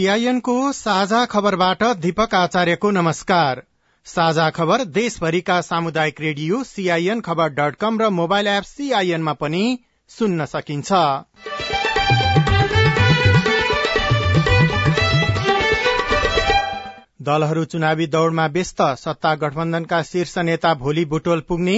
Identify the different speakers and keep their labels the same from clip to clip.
Speaker 1: सीआईएनको साझा खबरबाट दीपक आचार्यको नमस्कार। साझा खबर देशभरिका सामुदायिक रेडियो सीआईएन खबर डट कम र मोबाइल एप सीआईएनमा पनि सुन्न सकिन्छ। दलहरू चुनावी दौड़मा व्यस्त सत्ता गठबन्धनका शीर्ष नेता भोलि बुटोल पुग्ने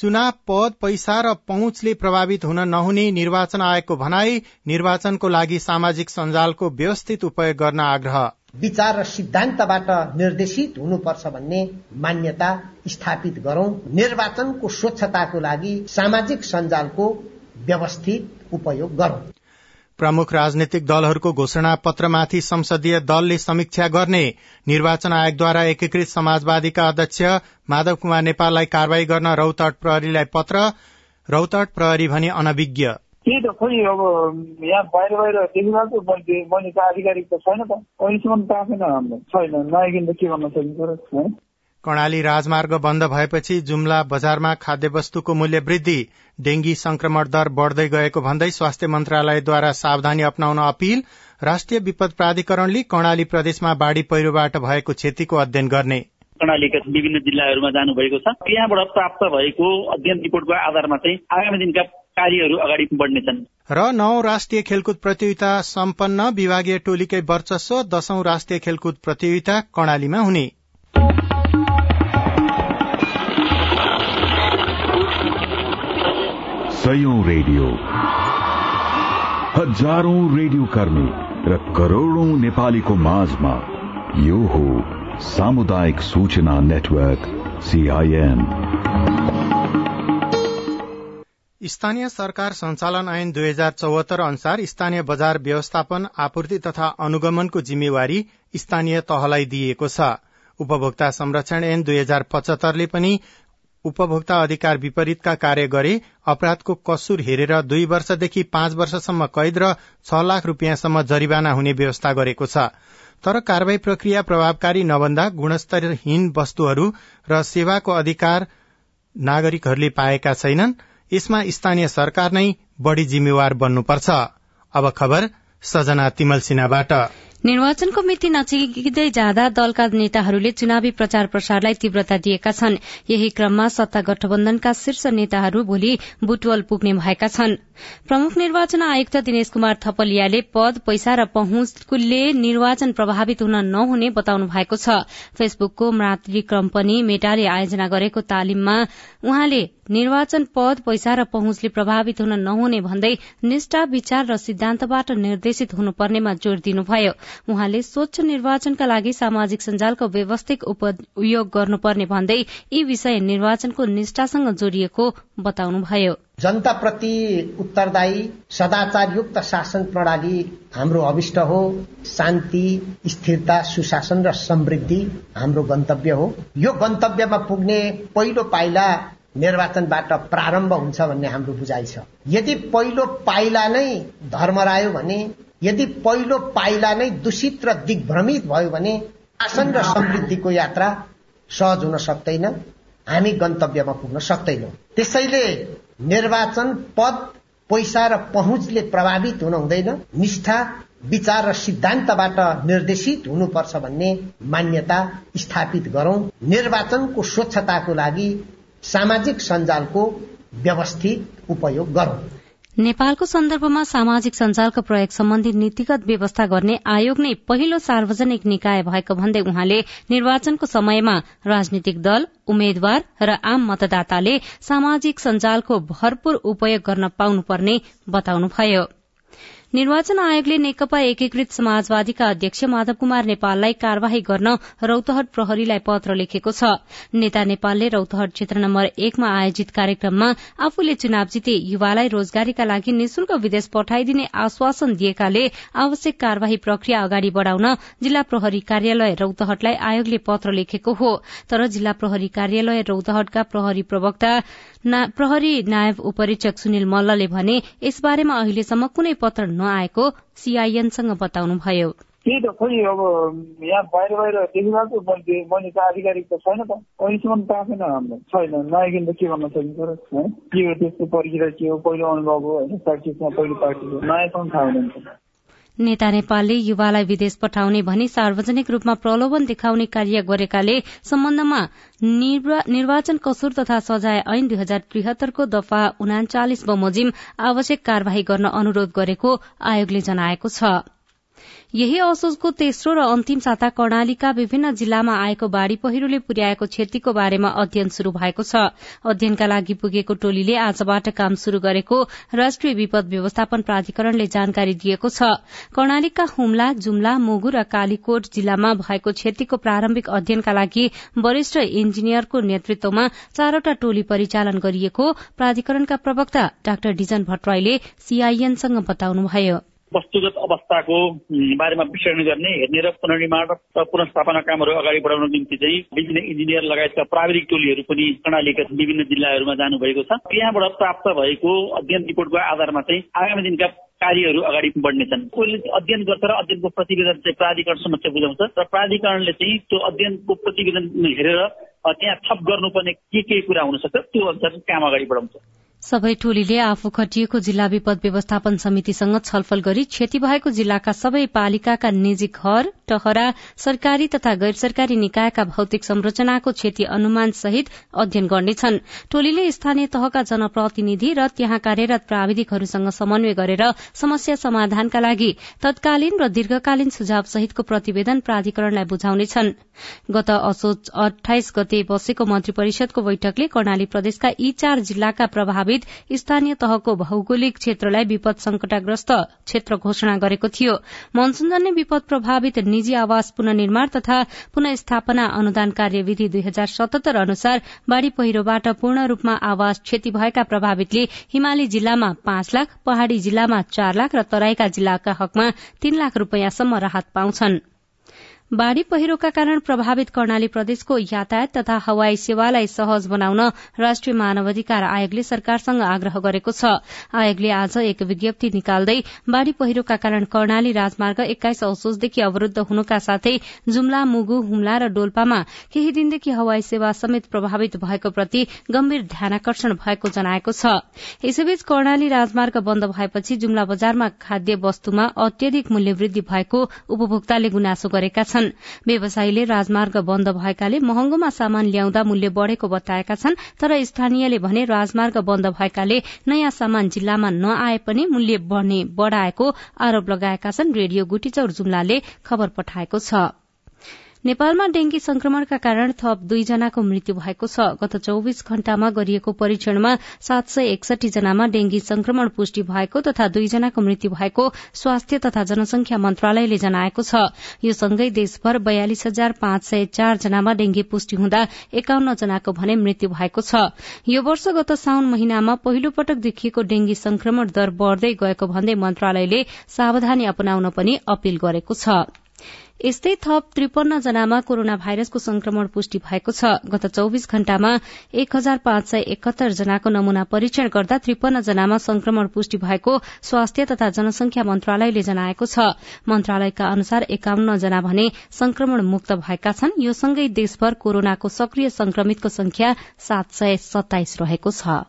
Speaker 1: चुनाव पद पैसा र पहुँचले प्रभावित हुन नहुने निर्वाचन आयोगको भनाई निर्वाचनको लागि सामाजिक सञ्जालको व्यवस्थित उपयोग गर्न आग्रह।
Speaker 2: विचार र सिद्धान्तबाट निर्देशित हुनुपर्छ भन्ने मान्यता स्थापित गरौं। निर्वाचनको स्वच्छताको लागि सामाजिक सञ्जालको व्यवस्थित उपयोग गरौं।
Speaker 1: प्रमुख राजनैतिक दलहरूको घोषणा पत्रमाथि संसदीय दलले समीक्षा गर्ने निर्वाचन आयोगद्वारा एकीकृत समाजवादीका अध्यक्ष माधव कुमार नेपाललाई कार्यवाही गर्न रौतहट प्रहरीलाई पत्र रौतहट प्रहरी भने अनभिज्ञ।
Speaker 3: त्यही त खोइ अब यहाँ बाहिर बाहिर देखिरहेको मैले त आधिकारिक त छैन त। अहिलेसम्म पाएको छैन नआइकन त के गर्न सकिन्छ
Speaker 1: कर्णाली राजमार्ग बन्द भएपछि जुम्ला बजारमा खाद्यवस्तुको मूल्य वृद्धि डेंगी संक्रमण दर बढ़दै गएको भन्दै स्वास्थ्य मन्त्रालयद्वारा सावधानी अप्नाउन अपील राष्ट्रिय विपद प्राधिकरणले कर्णाली प्रदेशमा बाढ़ी पहिरोबाट भएको क्षतिको अध्ययन गर्ने।
Speaker 4: कर्णालीका विभिन्न जिल्लाहरूमा जानुभएको छ। त्यहाँबाट प्राप्त भएको अध्ययन रिपोर्टको आधारमा चाहिँ आगामी दिनका कार्यहरू अगाडि बढ्नेछन्।
Speaker 1: र नौ राष्ट्रिय खेलकुद प्रतियोगिता सम्पन्न विभागीय टोलीकै वर्चस्व दशौं राष्ट्रिय खेलकुद प्रतियोगिता कर्णालीमा हुने।
Speaker 5: सयौं रेडियो। हजारौं रेडियो कर्मी र करोड़ौं नेपालीको माझमा यो हो सामुदायिक सूचना नेटवर्क सीआईएन
Speaker 1: स्थानीय सरकार संचालन ऐन दुई हजार चौहत्तर अनुसार स्थानीय बजार व्यवस्थापन आपूर्ति तथा अनुगमनको जिम्मेवारी स्थानीय तहलाई दिइएको छ। उपभोक्ता संरक्षण ऐन दुई हजार पचहत्तरले पनि उपभोक्ता अधिकार विपरीतका कार्य गरे अपराधको कसुर हेरेर दुई वर्षदेखि पाँच वर्षसम्म कैद र छ लाख रूपियाँसम्म जरिवाना हुने व्यवस्था गरेको छ। तर कार्यवाही प्रक्रिया प्रभावकारी नभन्दा गुणस्तरहीन वस्तुहरू र सेवाको अधिकार नागरिकहरूले पाएका छैनन्। यसमा स्थानीय सरकार नै बढ़ी जिम्मेवार बन्नुपर्छ।
Speaker 6: निर्वाचनको मिति नजिकै जाँदा दलका नेताहरूले चुनावी प्रचार प्रसारलाई तीव्रता दिएका छन्। यही क्रममा सत्ता गठबन्धनका शीर्ष नेताहरू भोलि बुटवल पुग्ने भएका छन्। प्रमुख निर्वाचन आयुक्त दिनेश कुमार थपलियाले पद पैसा र पहुँचले निर्वाचन प्रभावित हुन नहुने बताउनु भएको छ। फेसबुकको मातृ कम्पनी मेटाले आयोजना गरेको तालिममा उहाँले निर्वाचन पद पैसा र पहुँचले प्रभावित हुन नहुने भन्दै निष्ठा विचार र सिद्धान्तबाट निर्देशित हुनुपर्नेमा जोड़ दिनुभयो। उहाँले स्वच्छ निर्वाचनका लागि सामाजिक सञ्जालको व्यवस्थित उपयोग गर्नुपर्ने भन्दै यी विषय निर्वाचनको निष्ठासँग जोडिएको बताउनुभयो।
Speaker 2: जनताप्रति उत्तरदायी सदाचारयुक्त शासन प्रणाली हाम्रो अविष्ट हो। शान्ति स्थिरता सुशासन र समृद्धि हाम्रो गन्तव्य हो। यो गन्तव्यमा पुग्ने पहिलो पाइला निर्वाचनबाट प्रारम्भ हुन्छ भन्ने हाम्रो बुझाइ छ। यदि पहिलो पाइला नै धर्मरायो भने यदि पहिलो पाइला नै दूषित र दिग्भ्रमित भयो भने शासन र समृद्धिको यात्रा सहज हुन सक्दैन हामी गन्तव्यमा पुग्न सक्दैनौ। त्यसैले निर्वाचन पद पैसा र पहुँचले प्रभावित हुन हुँदैन निष्ठा विचार र सिद्धान्तबाट निर्देशित हुनुपर्छ भन्ने मान्यता स्थापित गरौं। निर्वाचनको स्वच्छताको लागि सामाजिक सञ्जालको व्यवस्थित उपयोग गरौं।
Speaker 6: नेपालको सन्दर्भमा सामाजिक सञ्जालको प्रयोग सम्बन्धी नीतिगत व्यवस्था गर्ने आयोग नै पहिलो सार्वजनिक निकाय भएको भन्दै उहाँले निर्वाचनको समयमा राजनीतिक दल उम्मेद्वार र आम मतदाताले सामाजिक सञ्जालको भरपूर उपयोग गर्न पाउनुपर्ने बताउनुभयो। निर्वाचन आयोगले नेकपा एकीकृत समाजवादीका अध्यक्ष माधव कुमार नेपाललाई कार्यवाही गर्न रौतहट प्रहरीलाई पत्र लेखेको छ। नेता नेपालले रौतहट क्षेत्र नम्बर एकमा आयोजित कार्यक्रममा आफूले चुनाव जिते युवालाई रोजगारीका लागि निशुल्क विदेश पठाइदिने आश्वासन दिएकाले आवश्यक कार्यवाही प्रक्रिया अगाडि बढ़ाउन जिल्ला प्रहरी कार्यालय रौतहटलाई आयोगले पत्र लेखेको हो। तर जिल्ला प्रहरी कार्यालय रौतहटका प्रहरी प्रवक्ता प्रहरी नायब उपरीक्षक सुनिल मल्लले भने यसबारेमा अहिलेसम्म कुनै पत्र नआएको सीआईएनसँग बताउनुभयो।
Speaker 3: त्यही त खोइ अब यहाँ बाहिर बाहिर देखिरहेको मैले त आधिकारिक त छैन त। अहिलेसम्म पाएको छैन हाम्रो। छैन। नआइकन त के गर्न सकिन्छ र के हो त्यसको परिचय के हो? पहिलो अनुभव हो? होइन प्र्याक्टिसमा पहिलो प्र्याक्टिस हो। नयाँसम्म थाहा हुँदैन।
Speaker 6: नेता नेपालले युवालाई विदेश पठाउने भनी सार्वजनिक रूपमा प्रलोभन देखाउने कार्य गरेकाले सम्बन्धमा निर्वाचन कसुर तथा सजाय ऐन दुई हजार त्रिहत्तरको दफा उनाचालिस बमोजिम आवश्यक कार्यवाही गर्न अनुरोध गरेको आयोगले जनाएको छ। यही असोजको तेस्रो र अन्तिम साता कर्णालीका विभिन्न जिल्लामा आएको बाढ़ी पहिरोले पुर्याएको क्षतिको बारेमा अध्ययन शुरू भएको छ। अध्ययनका लागि पुगेको टोलीले आजबाट काम शुरू गरेको राष्ट्रिय विपद व्यवस्थापन प्राधिकरणले जानकारी दिएको छ। कर्णालीका हुम्ला जुम्ला मुगु र कालीकोट जिल्लामा भएको क्षतिको प्रारम्भिक अध्ययनका लागि वरिष्ठ इन्जिनियरको नेतृत्वमा चारवटा टोली परिचालन गरिएको प्राधिकरणका प्रवक्ता डाक्टर डिजन भट्टराईले सीआईएनसँग बताउनुभयो।
Speaker 4: वस्तुगत अवस्थाको बारेमा विश्लेषण गर्ने हेर्ने र पुनर्निर्माण र पुनस्थापना कामहरू अगाडि बढाउन निम्ति चाहिँ विभिन्न इन्जिनियर लगायतका प्राविधिक टोलीहरू पनि कर्णालीका विभिन्न जिल्लाहरूमा जानुभएको छ। त्यहाँबाट प्राप्त भएको अध्ययन रिपोर्टको आधारमा चाहिँ आगामी दिनका कार्यहरू अगाडि बढ्नेछन्। कोहीले अध्ययन गर्छ र अध्ययनको प्रतिवेदन चाहिँ प्राधिकरण समक्ष बुझाउँछ। र प्राधिकरणले चाहिँ त्यो अध्ययनको प्रतिवेदन हेरेर त्यहाँ थप गर्नुपर्ने के के कुरा हुन सक्छ त्यो अनुसार काम अगाडि बढाउँछ।
Speaker 6: सबै टोलीले आफू खटिएको जिल्ला विपद व्यवस्थापन समितिसँग छलफल गरी क्षति भएको जिल्लाका सबै पालिकाका निजी घर टहरा सरकारी तथा गैर सरकारी निकायका भौतिक संरचनाको क्षति अनुमान सहित अध्ययन गर्नेछन्। टोलीले स्थानीय तहका जनप्रतिनिधि र त्यहाँ कार्यरत प्राविधिकहरूसँग समन्वय गरेर समस्या समाधानका लागि तत्कालीन र दीर्घकालीन सुझाव सहितको प्रतिवेदन प्राधिकरणलाई बुझाउनेछन्। गत असोज अठाइस गते बसेको मन्त्री परिषदको बैठकले कर्णाली प्रदेशका यी चार जिल्लाका प्रभावित स्थानीय तहको भौगोलिक क्षेत्रलाई विपद संकटग्रस्त क्षेत्र घोषणा गरेको थियो। मनसूनजन्य विपद प्रभावित निजी आवास पुननिर्माण तथा पुनस्थापना अनुदान कार्यविधि दुई हजार सतहत्तर अनुसार बाढ़ी पहिरोबाट पूर्ण रूपमा आवास क्षति भएका प्रभावितले हिमाली जिल्लामा पाँच लाख पहाड़ी जिल्लामा चार लाख र तराईका जिल्लाका हकमा तीन लाख रूपियाँसम्म राहत पाउँछन्। बाढ़ी पहिरोका कारण प्रभावित कर्णाली प्रदेशको यातायात तथा हवाई सेवालाई सहज बनाउन राष्ट्रिय मानवाधिकार आयोगले सरकारसँग आग्रह गरेको छ। आयोगले आज एक विज्ञप्ति निकाल्दै बाढ़ी पहिरोका कारण कर्णाली राजमार्ग एक्काइस असोजदेखि अवरूद्ध हुनुका साथै जुम्ला मुगु हुम्ला र डोल्पामा केही दिनदेखि हवाई सेवा समेत प्रभावित भएको प्रति गम्भीर ध्यानकर्षण भएको जनाएको छ। यसैबीच कर्णाली राजमार्ग बन्द भएपछि जुम्ला बजारमा खाद्य वस्तुमा अत्यधिक मूल्यवृद्धि भएको उपभोक्ताले गुनासो गरेका छन्। छन्। व्यवसायीले राजमार्ग बन्द भएकाले महँगोमा सामान ल्याउँदा मूल्य बढ़ेको बताएका छन् तर स्थानीयले भने राजमार्ग बन्द भएकाले नयाँ सामान जिल्लामा नआए पनि मूल्य बढ़ने बढ़ाएको आरोप लगाएका छन्। रेडियो गुटीचौर जुम्लाले खबर पठाएको छ। नेपालमा डेंगी संक्रमणका कारण थप दुईजनाको मृत्यु भएको छ। गत चौविस घण्टामा गरिएको परीक्षणमा सात सय एकसठी जनामा डेंगी संक्रमण पुष्टि भएको तथा दुईजनाको मृत्यु भएको स्वास्थ्य तथा जनसंख्या मन्त्रालयले जनाएको छ। यो सँगै देशभर बयालिस हजार पाँच सय चार जनामा डेंगी पुष्टि हुँदा एकाउन्न जनाको भने मृत्यु भएको छ। यो वर्ष गत साउन महिनामा पहिलो पटक देखिएको डेंगी संक्रमण दर बढ़दै गएको भन्दै मन्त्रालयले सावधानी अपनाउन पनि अपील गरेको छ। यस्तै थप त्रिपन्न जनामा कोरोना भाइरसको संक्रमण पुष्टि भएको छ। गत चौविस घण्टामा एक हजार पाँच सय एकहत्तर जनाको नमूना परीक्षण गर्दा त्रिपन्न जनामा संक्रमण पुष्टि भएको स्वास्थ्य तथा जनसंख्या मन्त्रालयले जनाएको छ। मन्त्रालयका अनुसार एकाउन्न जना भने संक्रमण मुक्त भएका छन्। यो सँगै देशभर कोरोनाको सक्रिय संक्रमितको संख्या सात सय सत्ताइस रहेको छ।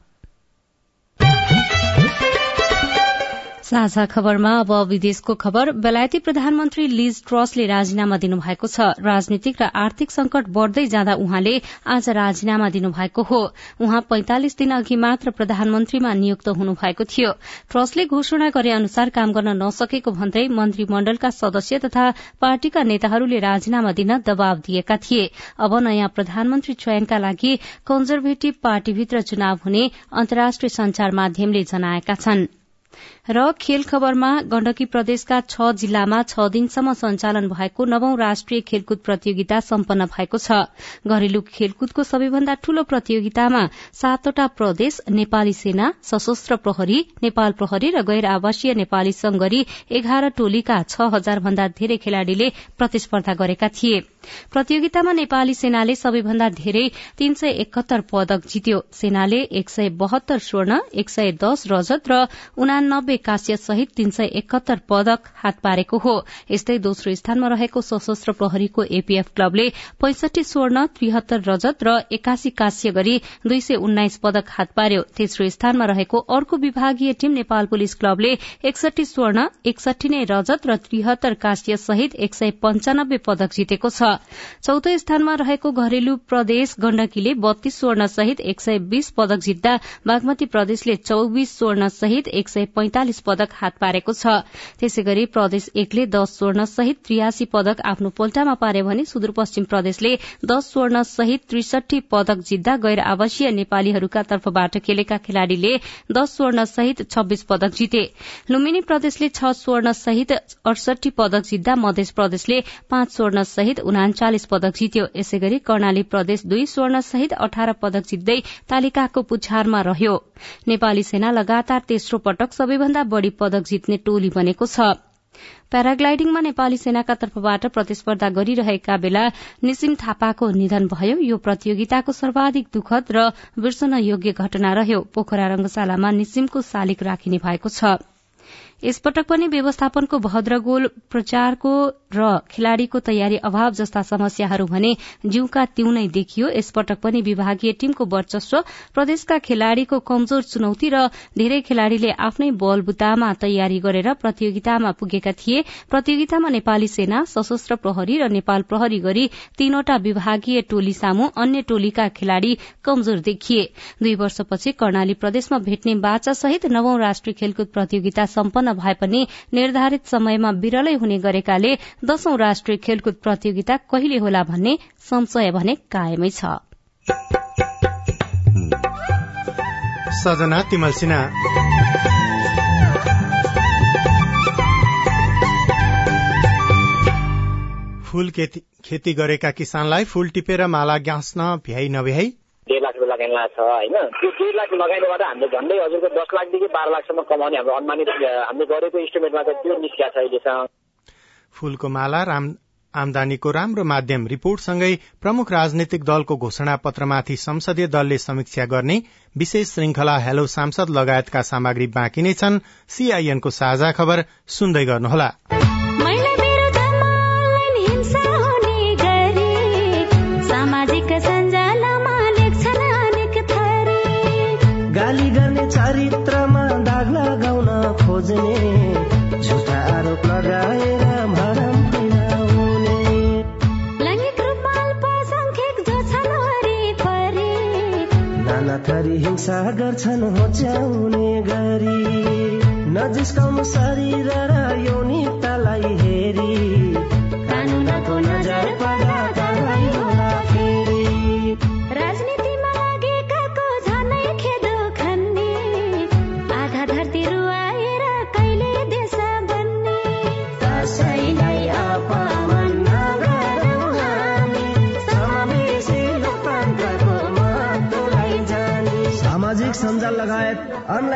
Speaker 6: साझा खबरमा अब विदेशको खबर। बेलायती प्रधानमन्त्री लिज ट्रसले राजीनामा दिनुभएको छ। राजनीतिक र आर्थिक संकट बढ़दै जाँदा उहाँले आज राजीनामा दिनुभएको हो। उहाँ पैंतालिस दिन अघि मात्र प्रधानमन्त्रीमा नियुक्त हुनुभएको थियो। ट्रसले घोषणा गरे अनुसार काम गर्न नसकेको भन्दै मन्त्रीमण्डलका सदस्य तथा पार्टीका नेताहरूले राजीनामा दिन दबाव दिएका थिए। अब नयाँ प्रधानमन्त्री चयनका लागि कन्जर्भेटिभ पार्टीभित्र चुनाव हुने अन्तर्राष्ट्रिय संचार माध्यमले जनाएका छनृ। र खेल खबरमा गण्डकी प्रदेशका छ जिल्लामा छ दिनसम्म सञ्चालन भएको नवौं राष्ट्रिय खेलकुद प्रतियोगिता सम्पन्न भएको छ। घरेलु खेलकुदको सबैभन्दा ठूलो प्रतियोगितामा सातवटा प्रदेश नेपाली सेना सशस्त्र प्रहरी नेपाल प्रहरी र गैर आवासीय नेपाली संघ गरी एघार टोलीका छ हजार भन्दा धेरै खेलाड़ीले प्रतिस्पर्धा गरेका थिए। प्रतियोगितामा नेपाली सेनाले सबैभन्दा धेरै तीन सय एकहत्तर पदक जित्यो। सेनाले एक सय बहत्तर स्वर्ण एक सय दश रजत र उनानब्बे काश्य सहित तीन सय एकहत्तर पदक हात पारेको हो। यस्तै दोस्रो स्थानमा रहेको सशस्त्र प्रहरीको एपीएफ क्लबले पैंसठी स्वर्ण त्रिहत्तर रजत र एकासी काश्य गरी दुई सय उन्नाइस पदक हात पार्यो। तेस्रो स्थानमा रहेको अर्को विभागीय टीम नेपाल पुलिस क्लबले एकसठी स्वर्ण एकसठी नै रजत र त्रिहत्तर काश्य सहित एक सय पञ्चानब्बे पदक जितेको छ। चौथो स्थानमा रहेको घरेलु प्रदेश गण्डकीले बत्तीस स्वर्ण सहित एक सय बीस पदक जित्दा बागमती प्रदेशले चौविस स्वर्ण सहित एक सय पैंतालिस पदक हात पारेको छ। त्यसै गरी प्रदेश एकले दश स्वर्ण सहित त्रियासी पदक आफ्नो पोल्टामा पारे भने सुदूरपश्चिम प्रदेशले दश स्वर्ण सहित त्रिसठी पदक जित्दा गैर आवासीय नेपालीहरूका तर्फबाट खेलेका खेलाड़ीले दश स्वर्ण सहित छब्बीस पदक जिते। लुम्बिनी प्रदेशले छ स्वर्ण सहित अडसठी पदक जित्दा मध्य प्रदेशले पाँच स्वर्ण सहित उनाचालिस पदक जित्यो। यसै गरी कर्णाली प्रदेश दुई स्वर्ण सहित अठार पदक जित्दै तालिकाको पुछारमा रहयो। नेपाली सेना लगातार तेस्रो पटक सबैभन्दा बढ़ी पदक जित्ने टोली बनेको छ। प्याराग्लाइडिङमा नेपाली सेनाका तर्फबाट प्रतिस्पर्धा गरिरहेका बेला निसिम थापाको निधन भयो। यो प्रतियोगिताको सर्वाधिक दुखद र बिर्सन योग्य घटना रह्यो। पोखरा रंगशालामा निसिमको शालिक राखिने भएको छ। यसपटक पनि व्यवस्थापनको भद्रगोल प्रचारको र खेलाड़ीको तयारी अभाव जस्ता समस्याहरू भने जिउका तिउनै देखियो। यसपटक पनि विभागीय टीमको वर्चस्व प्रदेशका खेलाड़ीको कमजोर चुनौती र धेरै खेलाड़ीले आफ्नै बलबुतामा तयारी गरेर प्रतियोगितामा पुगेका थिए। प्रतियोगितामा नेपाली सेना सशस्त्र प्रहरी र नेपाल प्रहरी गरी तीनवटा विभागीय टोली सामु अन्य टोलीका खेलाड़ी कमजोर देखिए। दुई वर्षपछि कर्णाली प्रदेशमा भेट्ने बाचा सहित नवौं राष्ट्रिय खेलकुद प्रतियोगिता सम्पन्न भए पनि निर्धारित समयमा विरलै हुने गरेकाले दशौं राष्ट्रिय खेलकुद प्रतियोगिता कहिले होला भन्ने संशय भने कायमै छ।
Speaker 1: फूल खेती गरेका किसानलाई फूल टिपेर माला गाँच्न भ्याइ नभ्याई
Speaker 7: डेढ लाख रुपियाँ लगानी लाग्छ होइन? त्यो डेढ लाख लगानीबाट हामीले झन्डै हजुरको दस लाखदेखि बाह्र लाखसम्म कमाउने हाम्रो अनुमानित हामीले गरेको इस्टिमेटमा त त्यो निस्किया छ अहिलेसम्म।
Speaker 1: फूलको माला राम आमदानीको राम्रो माध्यम रिपोर्टसँगै प्रमुख राजनैतिक दलको घोषणा पत्रमाथि संसदीय दलले समीक्षा गर्ने विशेष श्रृंखला हेलो सांसद लगायतका सामग्री बाँकी नै छन्। सीआईएनको साझा खबर सुन्दै गर्नुहोला।
Speaker 8: थरी हिंसा गर्छन् होच्याउने गरी। नजिस्काउनु शरीर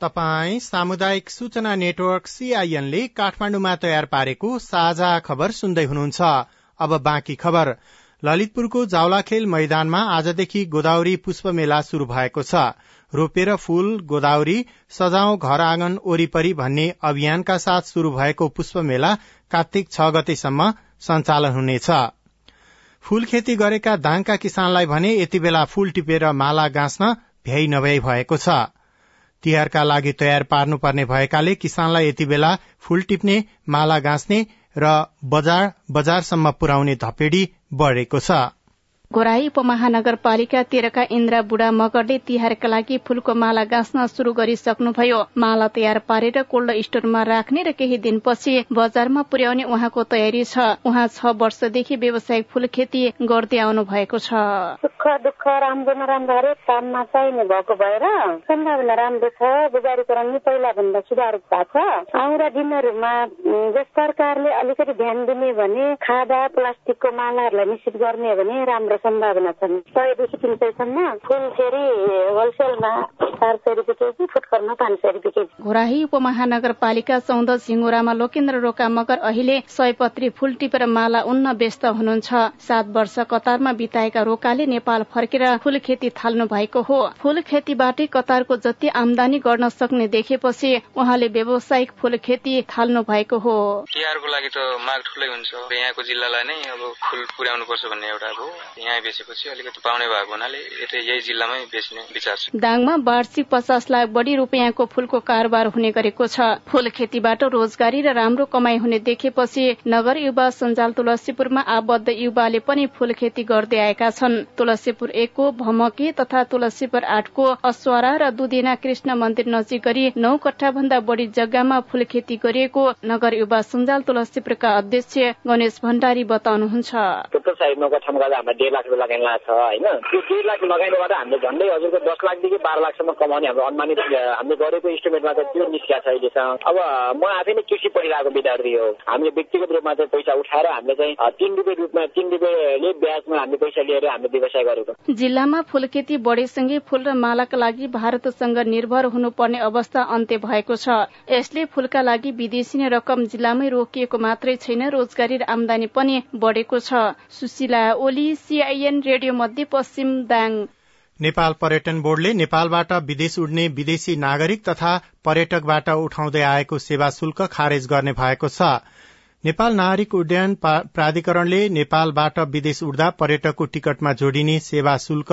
Speaker 1: तपाई सामुदायिक सूचना नेटवर्क सीआईएनले काठमाण्डुमा तयार पारेको साझा खबर सुन्दै हुनुहुन्छ। अब बाँकी खबर। ललितपुरको जावलाखेल मैदानमा आजदेखि गोदावरी पुष्प मेला शुरू भएको छ। रोपेर फूल गोदावरी सजाउ घर आँगन वरिपरि भन्ने अभियानका साथ शुरू भएको पुष्प मेला कार्तिक छ गतेसम्म सञ्चालन हुनेछ। फूल खेती गरेका दाङका किसानलाई भने यति बेला फूल टिपेर माला गाँच्न भ्याइ नभ्याई भएको छ। तिहारका लागि तयार पार्नुपर्ने भएकाले किसानलाई यति बेला फूल टिप्ने माला गाँच्ने र बजार बजारसम्म पुर्याउने धपेडी बढ़ेको छ।
Speaker 9: घोराई उपमहानगरपालिका तेह्रका इन्द्रा बुढा मगरले तिहारका लागि फूलको माला गाँच्न शुरू गरिसक्नुभयो। माला तयार पारेर कोल्ड स्टोरमा राख्ने र केही दिनपछि बजारमा पुर्याउने उहाँको तयारी छ। उहाँ छ वर्षदेखि व्यावसायिक फूल खेती गर्दै आउनु भएको छ।
Speaker 10: सुख दुःख राम्रो नराम्रो हरेक काममा चाहिने भएको भएर सम्भावना राम्रो छ। बजारीकरण नि पहिला भन्दा सुधार भएको छ। आउँदा दिनहरूमा सरकारले अलिकति ध्यान दिने भने खादा प्लास्टिकको मालाहरूलाई निश्चित गर्ने भने राम्रो सम्भावना छन् सयदेखि तिन सयसम्म फुल फेरि होलसेलमा चार सय रुपियाँ केजी फुटकरमा पाँच सय रुपियाँ केजी।
Speaker 9: घोराही उपमहानगरपालिका चौध सिंगुरामा लोकेन्द्र रोका मगर अहिले सयपत्री फूल टिपेर माला उन्न व्यस्त हुनुहुन्छ। सात वर्ष कतारमा बिताएका रोकाले नेपाल फर्केर फूल खेती थाल्नु भएको हो। फूल खेतीबाटै कतारको जति आमदानी गर्न सक्ने देखेपछि उहाँले व्यावसायिक फूल खेती थाल्नु भएको हो।
Speaker 11: तिहारको लागि त माग ठुलै हुन्छ। यहाँको जिल्लालाई नै अब फूल पुर्याउनु पर्छ भन्ने एउटा यहाँ बेचेपछि अलिकति पाउने भएको हुनाले यही जिल्लामै बेच्ने विचार छ।
Speaker 9: दाङमा वार्षिक पचास लाख बढी रुपियाँको फूलको कारोबार हुने गरेको छ। फूल खेतीबाट रोजगारी र राम्रो कमाई हुने देखेपछि नगर युवा सञ्जाल तुलसीपुरमा आबद्ध युवाले पनि फूल खेती गर्दै आएका छन्। तुलसीपुर एकको भमके तथा तुलसीपुर आठको अस्वारा र दुधिना कृष्ण मन्दिर नजिक गरी नौ कट्ठा भन्दा बढी जग्गामा फूल खेती गरिएको नगर युवा सञ्जाल तुलसीपुरका अध्यक्ष गणेश भण्डारी बताउनुहुन्छ।
Speaker 7: लाख रुपियाँ लगानी लाग्छ होइन? त्यो डेढ लाख लगानीबाट हामीले झन्डै हजुरको दस लाखदेखि बाह्र लाखसम्म कमाउने हाम्रो अनुमानित हामीले गरेको इस्टिमेटमा चाहिँ त्यो निस्किया छ अहिलेसम्म। अब म आफै नै कृषि पढिरहेको विद्यार्थी हो। हामीले व्यक्तिगत रूपमा चाहिँ पैसा उठाएर हामीले चाहिँ तिन रुपियाँ रूपमा तिन रुपियाँले ब्याजमा हामीले पैसा लिएर हामीले व्यवसाय गरेको।
Speaker 9: जिल्लामा फूल खेती बढेसँगै फूल र मालाका लागि भारतसँग निर्भर हुनुपर्ने अवस्था अन्त्य भएको छ। यसले फूलका लागि विदेशी नै रकम जिल्लामै रोकिएको मात्रै छैन रोजगारी र आमदानी पनि बढेको छ। सुशीला ओली सीआईएन रेडियो मध्य पश्चिम
Speaker 1: नेपाल पर्यटन बोर्डले नेपालबाट विदेश उड्ने विदेशी नागरिक तथा पर्यटकबाट उठाउँदै आएको सेवा शुल्क खारेज गर्ने भएको छ। नेपाल नागरिक उड्डयन प्राधिकरणले नेपालबाट विदेश उड्दा पर्यटकको टिकटमा जोडिने सेवा शुल्क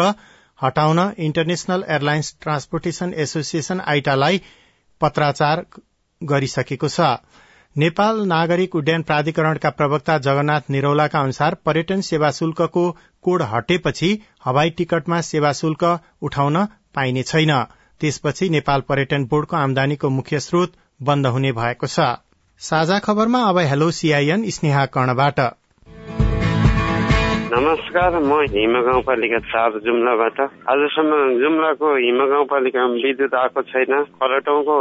Speaker 1: हटाउन इन्टरनेशनल एयरलाइन्स ट्रान्सपोर्टेशन एसोसिएशन आइटालाई पत्राचार गरिसकेको छ। नेपाल नागरिक उड्डयन प्राधिकरणका प्रवक्ता जगन्नाथ निरौलाका अनुसार पर्यटन सेवा शुल्कको कोड हटेपछि हवाई टिकटमा सेवा शुल्क उठाउन पाइने छैन। त्यसपछि नेपाल पर्यटन बोर्डको आमदानीको मुख्य स्रोत बन्द हुने भएको छ। खबरमा अब हेलो सीआईएन स्नेहा कर्णबाट।
Speaker 12: नमस्कार म हिम गाउँपालिका चार जुम्लाबाट। आजसम्म जुम्लाको हिम गाउँपालिकामा विद्युत आएको छैन। खरटौँको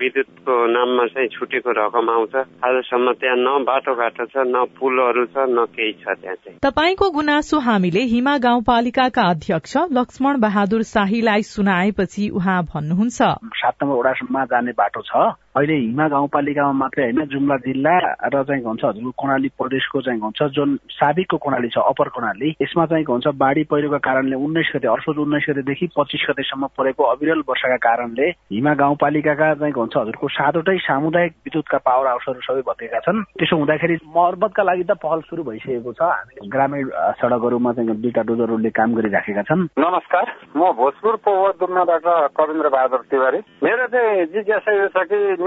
Speaker 12: विद्युतको नाममा चाहिँ छुटेको रकम आउँछ। आजसम्म त्यहाँ न बाटोघाटो छ न पुलहरू छ न केही छ त्यहाँ चाहिँ।
Speaker 13: तपाईँको गुनासो हामीले हिमा गाउँपालिकाका अध्यक्ष लक्ष्मण बहादुर शाहीलाई सुनाएपछि उहाँ भन्नुहुन्छ।
Speaker 14: सात नम्बर वडासम्म जाने बाटो छ। अहिले हिमा गाउँपालिकामा मात्रै होइन जुम्ला जिल्ला र चाहिँ हुन्छ हजुरको कर्णाली प्रदेशको चाहिँ हुन्छ जुन साबिकको कर्णाली छ अपर कर्णाली यसमा चाहिँ हुन्छ बाढी पहिरोको कारणले उन्नाइस गते अर्सोज उन्नाइस गतेदेखि पच्चिस गतेसम्म परेको अविरल वर्षाका कारणले हिमा गाउँपालिकाका चाहिँ हुन्छ हजुरको सातवटै सामुदायिक विद्युतका पावर हाउसहरू सबै भत्केका छन्। त्यसो हुँदाखेरि मर्मतका लागि त पहल सुरु भइसकेको छ। हामीले ग्रामीण सडकहरूमा चाहिँ दुईटा डोजरहरूले काम गरिराखेका छन्।
Speaker 15: नमस्कार म भोजपुर पोवर दुर्नाबाट कविन्द्र बहादुर तिवारी। मेरो चाहिँ जिज्ञासा यो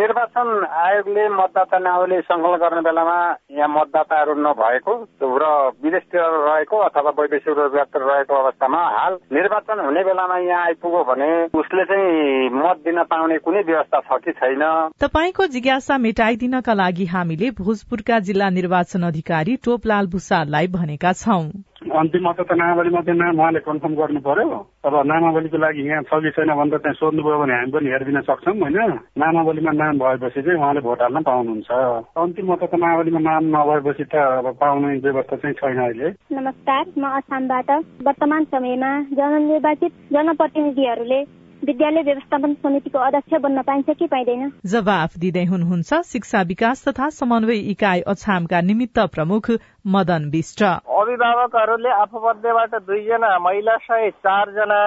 Speaker 15: निर्वाचन आयोगले मतदाता नावली संकलन गर्ने बेलामा यहाँ मतदाताहरू नभएको र विदेशतिर रहेको अथवा वैदेशिक रोजगारतिर रहेको अवस्थामा हाल निर्वाचन हुने बेलामा यहाँ आइपुग्यो भने उसले चाहिँ मत दिन पाउने कुनै व्यवस्था छ कि छैन?
Speaker 13: तपाईँको जिज्ञासा मेटाइदिनका लागि हामीले भोजपुरका जिल्ला निर्वाचन अधिकारी टोपलाल भूषाललाई भनेका छौं।
Speaker 15: अन्तिम मतदाता नामावली मात्रै नाम उहाँले कन्फर्म गर्नु पर्यो। अब नामावलीको लागि यहाँ छ कि छैन भनेर त्यहाँ सोध्नुभयो भने हामी पनि हेरिदिन सक्छौँ होइन? नामावलीमा नाम भएपछि चाहिँ उहाँले भोट हाल्न पाउनुहुन्छ। अन्तिम मतदाता नामावलीमा नाम नभएपछि त अब पाउने व्यवस्था चाहिँ छैन अहिले।
Speaker 16: नमस्कार म असमबाट। वर्तमान समयमा जननिर्वाचित जनप्रतिनिधिहरूले विद्यालय व्यवस्थापन समितिको अध्यक्ष बन्न पाइन्छ कि पाइँदैन?
Speaker 13: जवाफ दिँदै हुनुहुन्छ शिक्षा विकास तथा समन्वय इकाइ अछामका निमित्त प्रमुख मदन विष्ट।
Speaker 17: अभिभावकहरूले आफूमध्येबाट दुईजना महिला सहित चारजना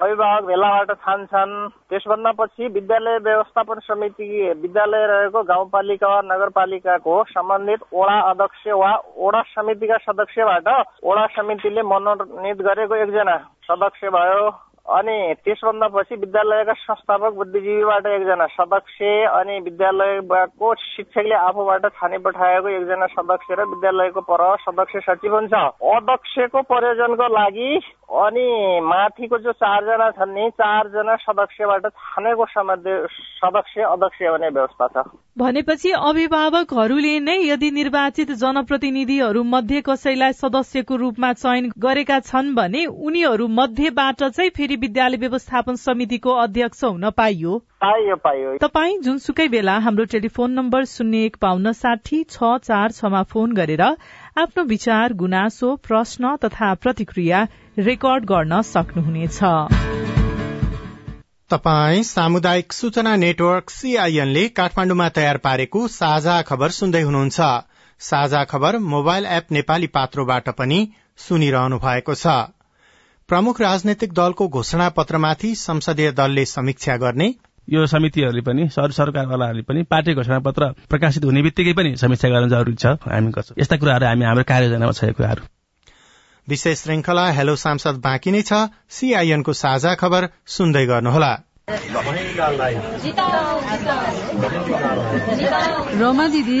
Speaker 17: अभिभावक भेलाबाट छान्छन्। त्यसभन्दा पछि विद्यालय व्यवस्थापन समिति विद्यालय रहेको गाउँपालिका वा नगरपालिकाको सम्बन्धित ओडा अध्यक्ष वा ओडा समितिका सदस्यबाट ओडा समितिले मनोनित गरेको एकजना सदस्य भयो। अनि त्यसभन्दा पछि विद्यालयका संस्थापक बुद्धिजीवीबाट एकजना सदस्य अनि विद्यालयको शिक्षकले आफूबाट छानी पठाएको एकजना सदस्य र विद्यालयको पर सदस्य सचिव हुन्छ। अध्यक्षको प्रयोजनको लागि अनि माथिको जो चारजना छन् नि चारजना सदस्यबाट छानेको सदस्य अध्यक्ष हुने व्यवस्था छ।
Speaker 13: भनेपछि अभिभावकहरूले नै यदि निर्वाचित जनप्रतिनिधिहरू मध्ये कसैलाई सदस्यको रूपमा चयन गरेका छन् भने उनीहरू मध्येबाट चाहिँ फेरि विद्यालय व्यवस्थापन समितिको अध्यक्ष हुन पाइयो।
Speaker 17: पाइयो पाइयो।
Speaker 13: तपाईँ जुनसुकै बेला हाम्रो टेलिफोन नम्बर शून्य एक पाउन्न साठी छ चार छमा फोन गरेर आफ्नो विचार गुनासो प्रश्न तथा प्रतिक्रिया रेकर्ड गर्न सक्नुहुनेछ।
Speaker 1: तपाई सामुदायिक सूचना नेटवर्क सीआईएनले काठमाण्डुमा तयार पारेको साझा खबर सुन्दै हुनुहुन्छ। साझा खबर मोबाइल एप नेपाली पात्रोबाट पनि सुनिरहनु भएको छ। प्रमुख राजनैतिक दलको घोषणा पत्रमाथि संसदीय दलले समीक्षा गर्ने।
Speaker 18: यो समितिहरूले पनि सर सरकारवालाहरूले पनि पार्टी घोषणा पत्र प्रकाशित हुने बित्तिकै पनि समीक्षा गर्न जरुरी छ हामी गर्छौँ। यस्ता कुराहरू हामी हाम्रो कार्ययोजनामा छ कुराहरू।
Speaker 1: विशेष श्रृंखला हेलो सांसद बाँकी नै छ सीआईएनको साझा खबर सुन्दै गर्नुहोला।
Speaker 19: रोमा दिदी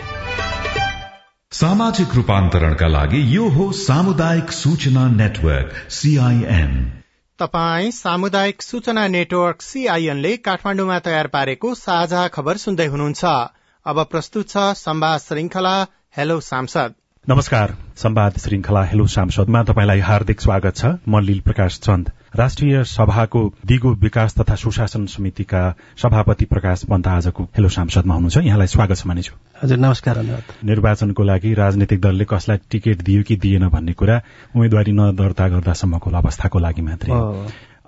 Speaker 5: सामाजिक रूपान्तरणका लागि यो हो सामुदायिक सूचना नेटवर्क सीआईएन
Speaker 1: तपाई सामुदायिक सूचना नेटवर्क सीआईएनले काठमाण्डुमा तयार पारेको साझा खबर सुन्दै हुनुहुन्छ। अब प्रस्तुत छ संवाद श्रृंखला हेलो सांसद।
Speaker 20: नमस्कार संवाद श्रृंखला हेलो सांसदमा तपाईँलाई हार्दिक स्वागत छ। म लील प्रकाश चन्द। राष्ट्रिय सभाको दिगो विकास तथा सुशासन समितिका सभापति प्रकाश पन्त आजको हेलो सांसदमा हुनुहुन्छ यहाँलाई स्वागत छ मानिछु
Speaker 18: हजुर नमस्कार
Speaker 20: निर्वाचनको लागि राजनैतिक दलले कसलाई टिकट दियो कि दिएन भन्ने कुरा उम्मेद्वारी नदर्ता गर्दासम्मको अवस्थाको लागि मात्रै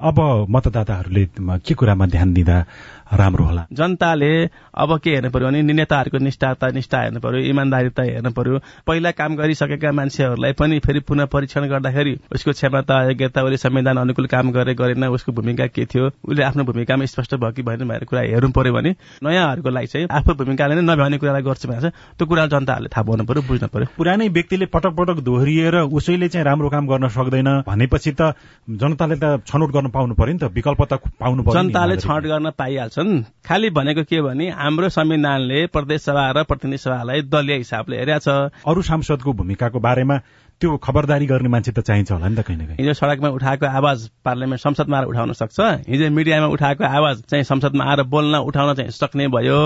Speaker 20: अब मतदाताहरूले के कुरामा ध्यान दिँदा राम्रो होला।
Speaker 18: जनताले अब के हेर्नु पर्यो भने नेताहरूको निष्ठाता निष्ठा हेर्नु पर्यो इमान्दारिता हेर्नु पर्यो। पहिला काम गरिसकेका मान्छेहरूलाई पनि फेरि पुनः परीक्षण गर्दाखेरि उसको क्षमता योग्यता उसले संविधान अनुकूल काम गरे गरेन उसको भूमिका के थियो उसले आफ्नो भूमिकामा स्पष्ट भयो कि भएन भनेर कुरा हेर्नु पर्यो भने नयाँहरूको लागि चाहिँ आफ्नो भूमिकाले नै नभ्याउने कुरालाई गर्छ भने त्यो कुरा जनताहरूले थाहा पाउनु पर्यो बुझ्नु पर्यो।
Speaker 20: पुरानै व्यक्तिले पटक पटक दोहोरिएर उसैले चाहिँ राम्रो काम गर्न सक्दैन भनेपछि त जनताले त छनौट गर्न पाउनु पर्यो नि त विकल्प त पाउनु पर्यो
Speaker 18: जनताले छनौट गर्न पाइहाल्छन् खालि भनेको के भने हाम्रो संविधानले प्रदेश सभा र प्रतिनिधि सभालाई दलीय हिसाबले हेरेका छ।
Speaker 20: अरू सांसदको भूमिकाको बारेमा त्यो खबरदारी गर्ने मान्छे त चाहिन्छ होला नि त कहीँ न कहीँ।
Speaker 18: हिजो सड़कमा उठाएको आवाज पार्लियामेन्ट संसदमा आएर उठाउन सक्छ? हिजो मिडियामा उठाएको आवाज चाहिँ संसदमा आएर बोल्न उठाउन चाहिँ सक्ने भयो।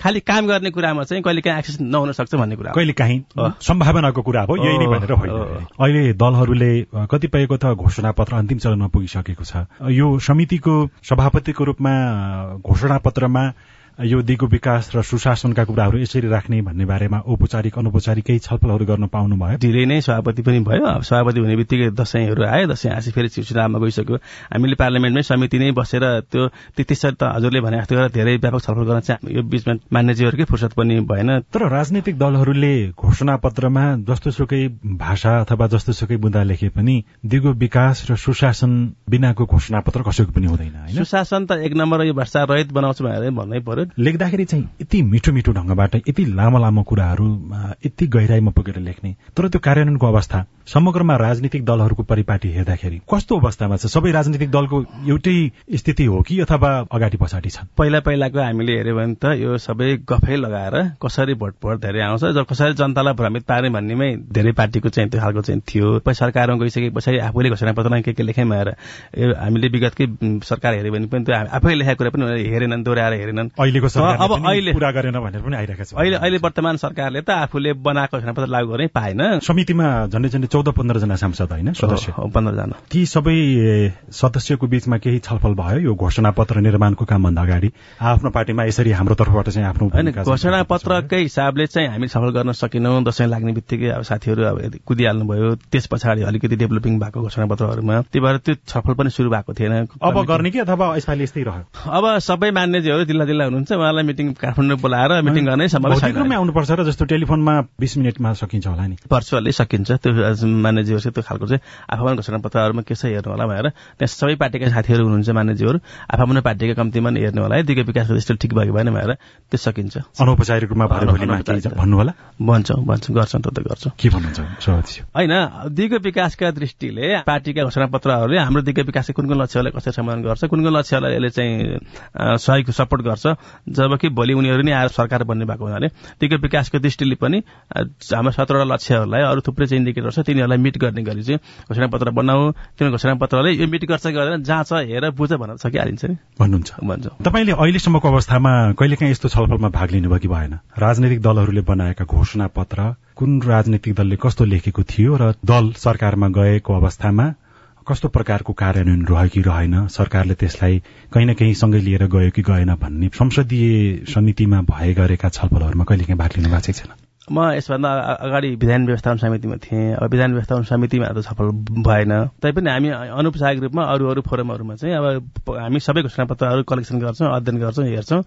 Speaker 18: खालि काम गर्ने कुरामा चाहिँ कहिले काहीँ एक्सेस नहुन सक्छ भन्ने कुरा
Speaker 20: कहिले काहीँ सम्भावनाको कुरा हो यही नै भनेर होइन अहिले दलहरूले कतिपयको त घोषणा पत्र अन्तिम चरणमा पुगिसकेको छ। यो समितिको सभापतिको रूपमा घोषणा पत्रमा यो दिगो विकास र सुशासनका कुराहरू यसरी राख्ने भन्ने बारेमा औपचारिक अनौपचारिक केही छलफलहरू गर्न पाउनुभयो।
Speaker 18: धेरै नै सभापति पनि भयो। सभापति हुने बित्तिकै दसैँहरू आयो। दसैँ आएपछि फेरि चुनावमा गइसक्यो। हामीले पार्लियामेन्टमै समिति नै बसेर त्यो त्यसरी त हजुरले भने जस्तो गरेर धेरै व्यापक छलफल गर्न चाहिँ यो बीचमा मान्यजीहरूकै फुर्सद पनि भएन।
Speaker 20: तर राजनैतिक दलहरूले घोषणा पत्रमा जस्तोसुकै भाषा अथवा जस्तोसुकै बुँदा लेखे पनि दिगो विकास र सुशासन बिनाको घोषणा पत्र कसैको पनि हुँदैन
Speaker 18: सुशासन त एक नम्बर यो भ्रष्टाचार रहित बनाउँछु भनेर भन्नै पर्यो।
Speaker 20: लेख्दाखेरि चाहिँ यति मिठो मिठो ढंगबाट यति लामो लामो कुराहरू यति गहिराईमा पुगेर लेख्ने तर त्यो कार्यान्वयनको अवस्था समग्रमा राजनीतिक दलहरूको परिपाटी हेर्दाखेरि कस्तो अवस्थामा छ? सबै राजनीतिक दलको एउटै स्थिति हो कि अथवा अगाडि पछाडि छन्
Speaker 18: पहिला पहिलाको हामीले हेऱ्यो भने त यो सबै गफै लगाएर कसरी भोट धेरै आउँछ कसरी जनतालाई भ्रमित पार्ने भन्नेमै धेरै पार्टीको चाहिँ त्यो खालको चाहिँ थियो। सरकारमा गइसके पछाडि आफूले घोषणा पत्रमा के के लेखेमा आएर हामीले विगतकै सरकार हेऱ्यो भने पनि त्यो आफै लेखेको कुरा पनि हेरेनन् दोहोऱ्याएर हेरेनन्।
Speaker 20: अहिलेको अब अहिले पूरा गरेन भनेर पनि आइरहेको छ।
Speaker 18: अहिले अहिले वर्तमान सरकारले त आफूले बनाएको घोषणा पत्र लागू गर्नै पाएन।
Speaker 20: समितिमा झन्डै झन्डै चौध पन्ध्रजना सांसद होइन सदस्य।
Speaker 18: पन्ध्रजना
Speaker 20: ती सबै सदस्यको बीचमा केही छलफल भयो? यो घोषणा पत्र निर्माणको कामभन्दा अगाडि आफ्नो पार्टीमा यसरी हाम्रो तर्फबाट चाहिँ आफ्नो
Speaker 18: घोषणा पत्रकै हिसाबले चाहिँ हामी छलफल गर्न सकेनौँ। दसैँ लाग्ने बित्तिकै अब साथीहरू अब कुदिहाल्नु भयो त्यस पछाडि अलिकति डेभलपिङ भएको घोषणा पत्रहरूमा त्यही भएर त्यो छलफल पनि सुरु भएको थिएन।
Speaker 20: अब गर्ने कि अथवा यसपालि यस्तै रह्यो?
Speaker 18: अब सबै मान्यजीहरू जिल्ला जिल्ला हुनुहुन्छ उहाँलाई मिटिङ काठमाडौँ बोलाएर मिटिङ गर्नै
Speaker 20: सम्भव आउनुपर्छ र जस्तो टेलिफोनमा बिस मिनटमा सकिन्छ होला नि।
Speaker 18: भर्चुअली सकिन्छ। त्यो मान्यजीहरू त्यो खालको चाहिँ आफूमा घोषणा पत्रहरूमा के छ हेर्नु होला भनेर त्यहाँ सबै पार्टीका साथीहरू हुनुहुन्छ मान्यजीहरू आफू पार्टीका कम्तीमा हेर्नु होला है। दिगो विकासको दृष्टि ठिक भयो भएन भनेर त्यो सकिन्छ।
Speaker 20: अनौपचारिक रूपमा भन्नु होला?
Speaker 18: भन्छौँ भन्छौँ। गर्छौँ त गर्छौँ।
Speaker 20: के भन्नुहुन्छ
Speaker 18: होइन दिगो विकासका दृष्टिले पार्टीका घोषणा पत्रहरूले हाम्रो दिगो विकासका कुन कुन लक्ष्यलाई कसरी समाधान गर्छ कुन कुन लक्ष्यलाई यसले चाहिँ सहयोग सपोर्ट गर्छ जबकि भोलि उनीहरू नै आएर सरकार बन्ने भएको हुनाले दिगो विकासको दृष्टिले पनि हाम्रो सत्रवटा लक्ष्यहरूलाई अरू थुप्रै चाहिँ इन्डिकेटर छ तिनीहरूलाई मिट गर्ने गरी चाहिँ घोषणा पत्र बनाऊ। त्यो घोषणा पत्रले यो मिट गर्छ गर्दैन जाँच हेर बुझ भन्न सकिहालिन्छ नि।
Speaker 20: भन्नुहुन्छ।
Speaker 18: भन्छ।
Speaker 20: तपाईँले अहिलेसम्मको अवस्थामा कहिलेकाहीँ यस्तो छलफलमा भाग लिनुभयो कि भएन। राजनैतिक दलहरूले बनाएका घोषणा पत्र कुन राजनैतिक दलले कस्तो लेखेको थियो र दल सरकारमा गएको अवस्थामा कस्तो प्रकारको कार्यान्वयन रह्यो कि रहेन? सरकारले त्यसलाई कहीँ न कहीँ सँगै लिएर गयो कि गएन भन्ने संसदीय समितिमा भए गरेका छलफलहरूमा कहिलेकाहीँ भाग लिनु भएको छैन?
Speaker 18: म यसभन्दा अगाडि विधान व्यवस्थापन समितिमा थिएँ। अब विधान व्यवस्थापन समितिमा त सफल भएन। तैपनि हामी अनौपचारिक रूपमा अरू अरू फोरमहरूमा चाहिँ अब हामी सबै घोषणापत्रहरू कलेक्सन गर्छौँ अध्ययन गर्छौँ हेर्छौँ।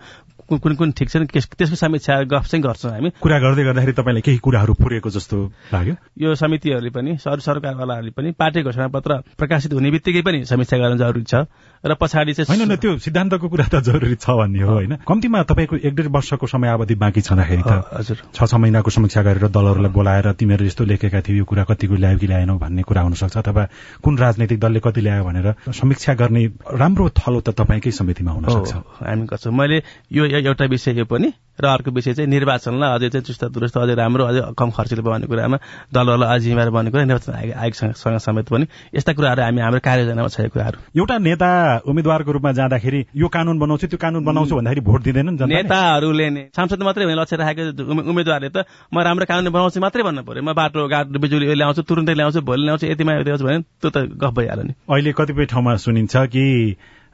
Speaker 18: कुन कुन ठिक छ त्यसको समीक्षा गफ चाहिँ गर्छौँ हामी।
Speaker 20: कुरा गर्दै गर्दाखेरि तपाईँले केही कुराहरू पुरेको जस्तो लाग्यो?
Speaker 18: यो समितिहरूले पनि अरू सरकारवालाहरूले पनि पार्टी घोषणा पत्र प्रकाशित हुने बित्तिकै पनि समीक्षा गर्न जरुरी छ। र पछाडि चाहिँ
Speaker 20: होइन त्यो सिद्धान्तको कुरा त जरुरी छ भन्ने हो होइन? कम्तीमा तपाईँको एक डेढ वर्षको समयावधि बाँकी छँदाखेरि त हजुर। छ छ महिनाको समीक्षा गरेर दलहरूलाई बोलाएर तिमीहरू यस्तो लेखेका थियो यो कुरा कतिको ल्यायो कि ल्याएनौ भन्ने कुरा हुनसक्छ अथवा कुन राजनैतिक दलले कति ल्यायो भनेर समीक्षा गर्ने राम्रो थलो त तपाईँकै समितिमा हुन सक्छ
Speaker 18: हामी गर्छौँ। मैले यो एउटा विषय यो पनि र अर्को विषय चाहिँ निर्वाचनलाई अझै चाहिँ चुस्त दुरुस्त अझै राम्रो अझै कम खर्चिलो भन्ने कुरामा दलहरूलाई अझ जिम्मेवार भन्ने कुरा निर्वाचन आयोगसँग समेत पनि यस्ता कुराहरू हामी हाम्रो कार्ययोजनामा छ कुराहरू।
Speaker 20: एउटा नेता उम्मेद्वारको रूपमा जाँदाखेरि यो कानून बनाउँछु त्यो कानून बनाउँछु भन्दाखेरि भोट दिँदैनन्
Speaker 18: नेताहरूले सांसद मात्रै हुने लक्ष्य राखेको उम्मेद्वारले त म राम्रो कानून बनाउँछु मात्रै भन्नु पर्यो म बाटो घाट बिजुली ल्याउँछु तुरन्तै ल्याउँछु भोलि ल्याउँछु यतिमा यति भने त्यो त गफ भइहाल्यो नि।
Speaker 20: अहिले कतिपय ठाउँमा सुनिन्छ कि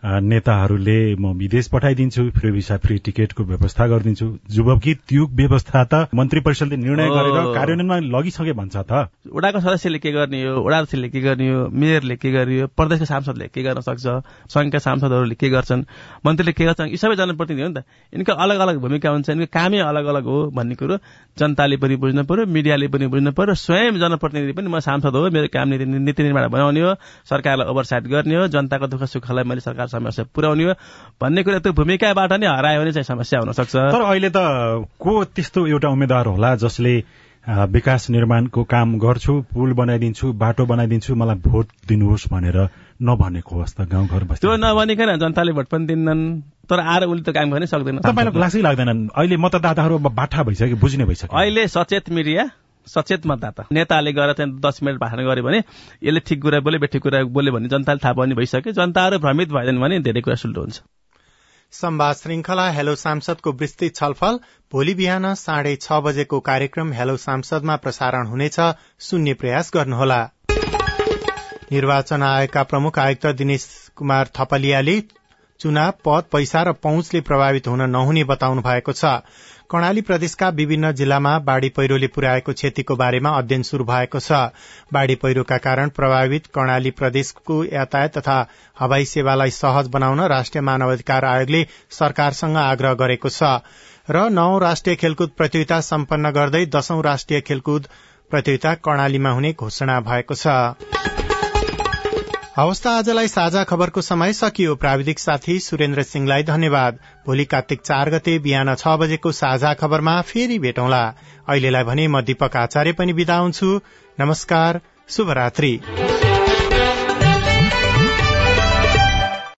Speaker 20: नेताहरूले म विदेश पठाइदिन्छु फ्री भिसा फ्री टिकटको व्यवस्था गरिदिन्छु। जबकि त्यो व्यवस्था त मन्त्री परिषदले निर्णय गरेर कार्यान्वयनमा लगिसके भन्छ त।
Speaker 18: वडाको सदस्यले के गर्ने हो? वडा अध्यक्षले के गर्ने हो? मेयरले के गर्ने हो? प्रदेशका सांसदले के गर्न सक्छ? संघका सांसदहरूले के गर्छन्? मन्त्रीले के गर्छन्? यी सबै जनप्रतिनिधि हो नि त। यिनको अलग अलग भूमिका हुन्छ यिनको कामै अलग अलग हो भन्ने कुरो जनताले पनि बुझ्नु पर्यो मिडियाले पनि बुझ्नु पर्यो स्वयं जनप्रतिनिधि पनि म सांसद हो मेरो काम नीति नीति निर्माण बनाउने हो सरकारलाई ओभरसाइट गर्ने हो जनताको दुःख सुखलाई मैले सरकार समस्या पुर्याउने हो भन्ने कुरा त्यो भूमिकाबाट नै हरायो भने चाहिँ समस्या हुन सक्छ
Speaker 20: तर अहिले त को त्यस्तो एउटा उम्मेद्वार होला जसले विकास निर्माणको काम गर्छु पुल बनाइदिन्छु बाटो बनाइदिन्छु मलाई भोट दिनुहोस् भनेर नभनेको अवस्था गाउँघर
Speaker 18: त्यो नभनिकन जनताले भोट पनि दिन्नन् तर आएर उसले त काम गर्नै सक्दैन
Speaker 20: तपाईँलाई लाग्छै लाग्दैनन्? अहिले मतदाताहरू बाठा भइसक्यो बुझ्ने भइसक्यो।
Speaker 18: अहिले सचेत मिडिया। सचेत मतदाता नेताले गएर चाहिँ दस मिनट भाषण गर्यो भने यसले ठिक कुरा बोले बेठिक कुरा बोल्यो भने जनताले थाहा पनि भइसक्यो। जनताहरू भ्रमित भएन भने धेरै कुरा सुल्टो हुन्छ।
Speaker 1: संवाद श्रृंखला हेलो सांसदको विस्तृत छलफल भोलि बिहान साढे छ बजेको कार्यक्रम हेलो सांसदमा प्रसारण हुनेछ। सुन्ने प्रयास गर्नुहोला। निर्वाचन आयोगका प्रमुख आयुक्त दिनेश कुमार थपलियाले चुनाव पद पैसा र पहुँचले प्रभावित हुन नहुने बताउनु भएको छ। कर्णाली प्रदेशका विभिन्न जिल्लामा बाढ़ी पहिरोले पुर्याएको क्षतिको बारेमा अध्ययन शुरू भएको छ। बाढ़ी पहिरोका कारण प्रभावित कर्णाली प्रदेशको यातायात तथा हवाई सेवालाई सहज बनाउन राष्ट्रिय मानवाधिकार आयोगले सरकारसँग आग्रह गरेको छ। र नौ राष्ट्रिय खेलकुद प्रतियोगिता सम्पन्न गर्दै दशौं राष्ट्रिय खेलकुद प्रतियोगिता कर्णालीमा हुने घोषणा भएको छ। हवस् आजलाई साझा खबरको समय सकियो। प्राविधिक साथी सुरेन्द्र सिंहलाई धन्यवाद। भोलि कार्तिक चार गते बिहान छ बजेको साझा खबरमा फेरि भेटौँला। अहिलेलाई भने म दीपक आचार्य पनि विदा हुन्छु। नमस्कार शुभरात्री।